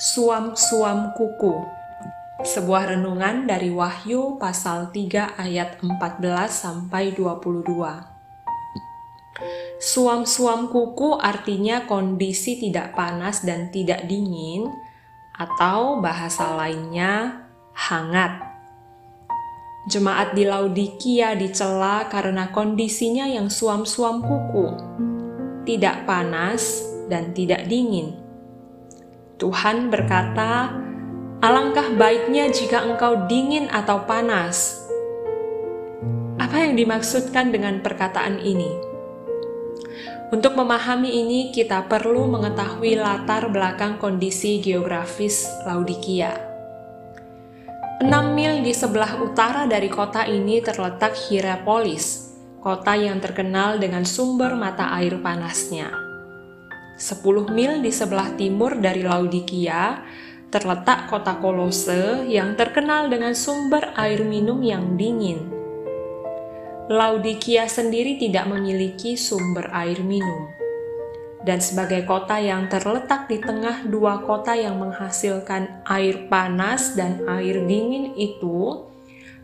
Suam-suam kuku. Sebuah renungan dari Wahyu pasal 3 ayat 14 sampai 22 Suam-suam kuku artinya kondisi tidak panas dan tidak dingin atau bahasa lainnya hangat. Jemaat di Laodikia dicela karena kondisinya yang suam-suam kuku, tidak panas dan tidak dingin Tuhan berkata, "Alangkah baiknya jika engkau dingin atau panas." Apa yang dimaksudkan dengan perkataan ini? Untuk memahami ini, kita perlu mengetahui latar belakang kondisi geografis Laodikia. 6 mil di sebelah utara dari kota ini terletak Hierapolis, kota yang terkenal dengan sumber mata air panasnya. 10 mil di sebelah timur dari Laodikia, terletak kota Kolose yang terkenal dengan sumber air minum yang dingin. Laodikia sendiri tidak memiliki sumber air minum. Dan sebagai kota yang terletak di tengah dua kota yang menghasilkan air panas dan air dingin itu,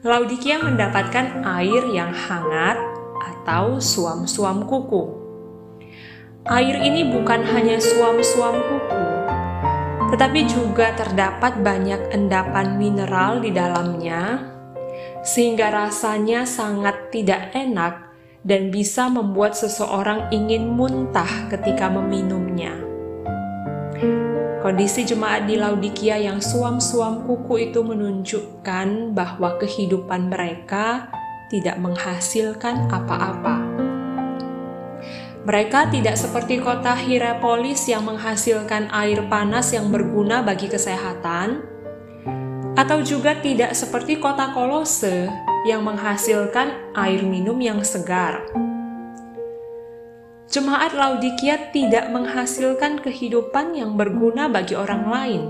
Laodikia mendapatkan air yang hangat atau suam-suam kuku. Air ini bukan hanya suam-suam kuku, tetapi juga terdapat banyak endapan mineral di dalamnya, sehingga rasanya sangat tidak enak dan bisa membuat seseorang ingin muntah ketika meminumnya. Kondisi jemaat di Laodikia yang suam-suam kuku itu menunjukkan bahwa kehidupan mereka tidak menghasilkan apa-apa. Mereka tidak seperti kota Hierapolis yang menghasilkan air panas yang berguna bagi kesehatan, atau juga tidak seperti kota Kolose yang menghasilkan air minum yang segar. Jemaat Laodikia tidak menghasilkan kehidupan yang berguna bagi orang lain.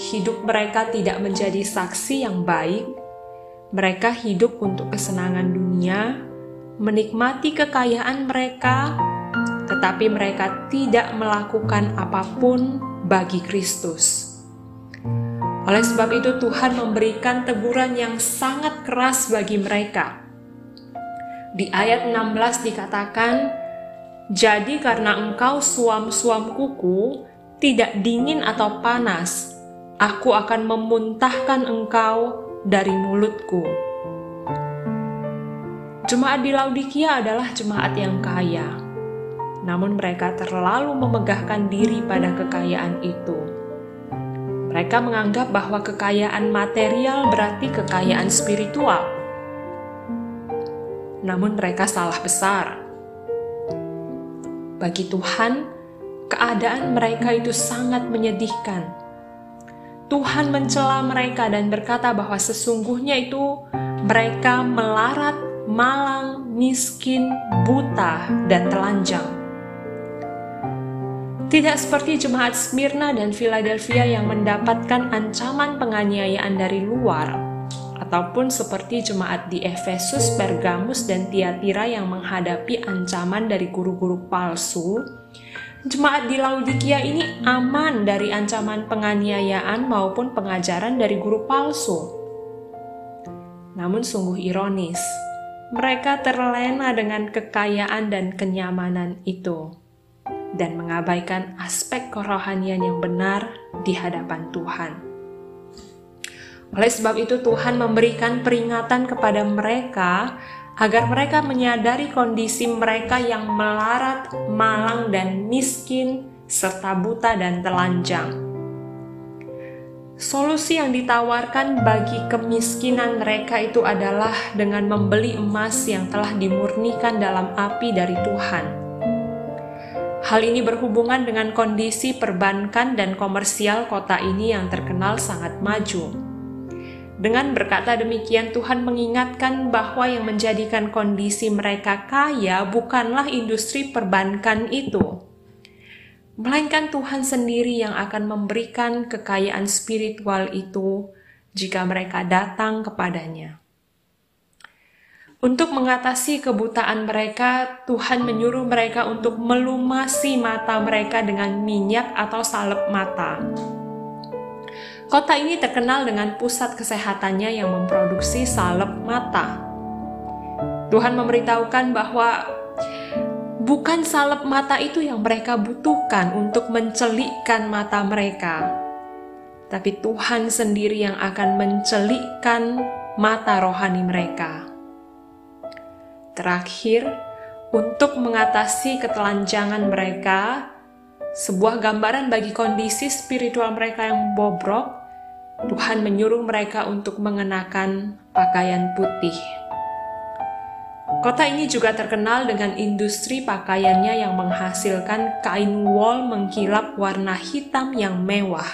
Hidup mereka tidak menjadi saksi yang baik. Mereka hidup untuk kesenangan dunia, menikmati kekayaan mereka, tetapi mereka tidak melakukan apa pun bagi Kristus. Oleh sebab itu, Tuhan memberikan teguran yang sangat keras bagi mereka. Di ayat 16 dikatakan, "Jadi, karena engkau suam-suam kuku, tidak dingin atau panas, aku akan memuntahkan engkau dari mulutku." Jemaat di Laodikia adalah jemaat yang kaya, namun mereka terlalu memegahkan diri pada kekayaan itu. Mereka menganggap bahwa kekayaan material berarti kekayaan spiritual. Namun, mereka salah besar. Bagi Tuhan, keadaan mereka itu sangat menyedihkan. Tuhan mencela mereka dan berkata bahwa sesungguhnya itu mereka melarat malang, miskin, buta, dan telanjang. Tidak seperti jemaat Smyrna dan Philadelphia yang mendapatkan ancaman penganiayaan dari luar, ataupun seperti jemaat di Efesus, Pergamus, dan Tiatira yang menghadapi ancaman dari guru-guru palsu, jemaat di Laodikia ini aman dari ancaman penganiayaan maupun pengajaran dari guru palsu. Namun sungguh ironis, mereka terlena dengan kekayaan dan kenyamanan itu dan mengabaikan aspek kerohanian yang benar di hadapan Tuhan. Oleh sebab itu, Tuhan memberikan peringatan kepada mereka agar mereka menyadari kondisi mereka yang melarat, malang, dan miskin, serta buta dan telanjang Solusi yang ditawarkan bagi kemiskinan mereka itu adalah dengan membeli emas yang telah dimurnikan dalam api dari Tuhan. Hal ini berhubungan dengan kondisi perbankan dan komersial kota ini yang terkenal sangat maju. Dengan berkata demikian, Tuhan mengingatkan bahwa yang menjadikan kondisi mereka kaya bukanlah industri perbankan itu, melainkan Tuhan sendiri yang akan memberikan kekayaan spiritual itu jika mereka datang kepadanya. Untuk mengatasi kebutaan mereka, Tuhan menyuruh mereka untuk melumasi mata mereka dengan minyak atau salep mata. Kota ini terkenal dengan pusat kesehatannya yang memproduksi salep mata. Tuhan memberitahukan bahwa bukan salep mata itu yang mereka butuhkan untuk mencelikkan mata mereka, tapi Tuhan sendiri yang akan mencelikkan mata rohani mereka. Terakhir, untuk mengatasi ketelanjangan mereka, sebuah gambaran bagi kondisi spiritual mereka yang bobrok, Tuhan menyuruh mereka untuk mengenakan pakaian putih. Kota ini juga terkenal dengan industri pakaiannya yang menghasilkan kain wol mengkilap warna hitam yang mewah.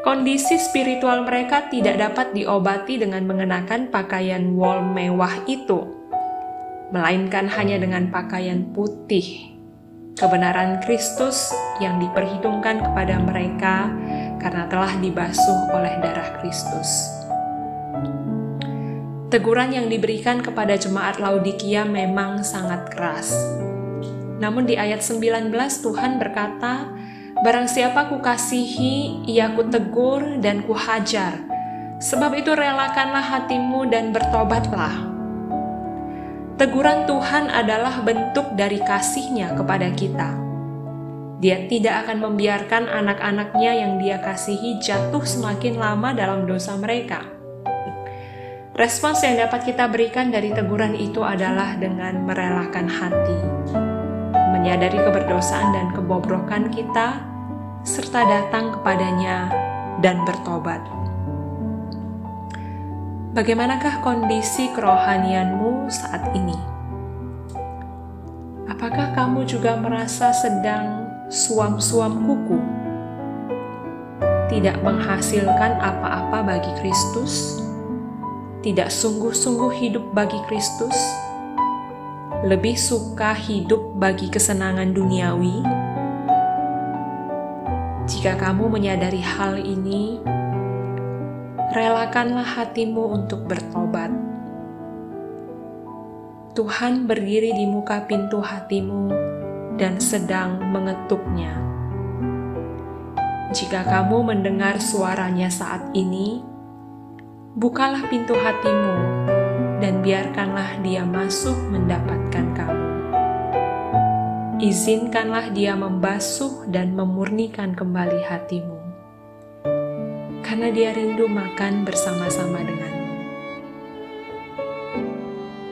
Kondisi spiritual mereka tidak dapat diobati dengan mengenakan pakaian wol mewah itu, melainkan hanya dengan pakaian putih. Kebenaran Kristus yang diperhitungkan kepada mereka karena telah dibasuh oleh darah Kristus. Teguran yang diberikan kepada jemaat Laodikia memang sangat keras. Namun di ayat 19 Tuhan berkata, Barang siapa kukasihi, ia kutegur dan kuhajar. Sebab itu relakanlah hatimu dan bertobatlah. Teguran Tuhan adalah bentuk dari kasihnya kepada kita. Dia tidak akan membiarkan anak-anaknya yang dia kasihi jatuh semakin lama dalam dosa mereka. Respons yang dapat kita berikan dari teguran itu adalah dengan merelakan hati, menyadari keberdosaan dan kebobrokan kita, serta datang kepadanya dan bertobat. Bagaimanakah kondisi kerohanianmu saat ini? Apakah kamu juga merasa sedang suam-suam kuku? Tidak menghasilkan apa-apa bagi Kristus? Tidak sungguh-sungguh hidup bagi Kristus? Lebih suka hidup bagi kesenangan duniawi? Jika kamu menyadari hal ini, relakanlah hatimu untuk bertobat. Tuhan berdiri di muka pintu hatimu dan sedang mengetuknya. Jika kamu mendengar suaranya saat ini, bukalah pintu hatimu dan biarkanlah Dia masuk mendapatkan kamu izinkanlah dia membasuh dan memurnikan kembali hatimu. Karena dia rindu makan bersama-sama dengan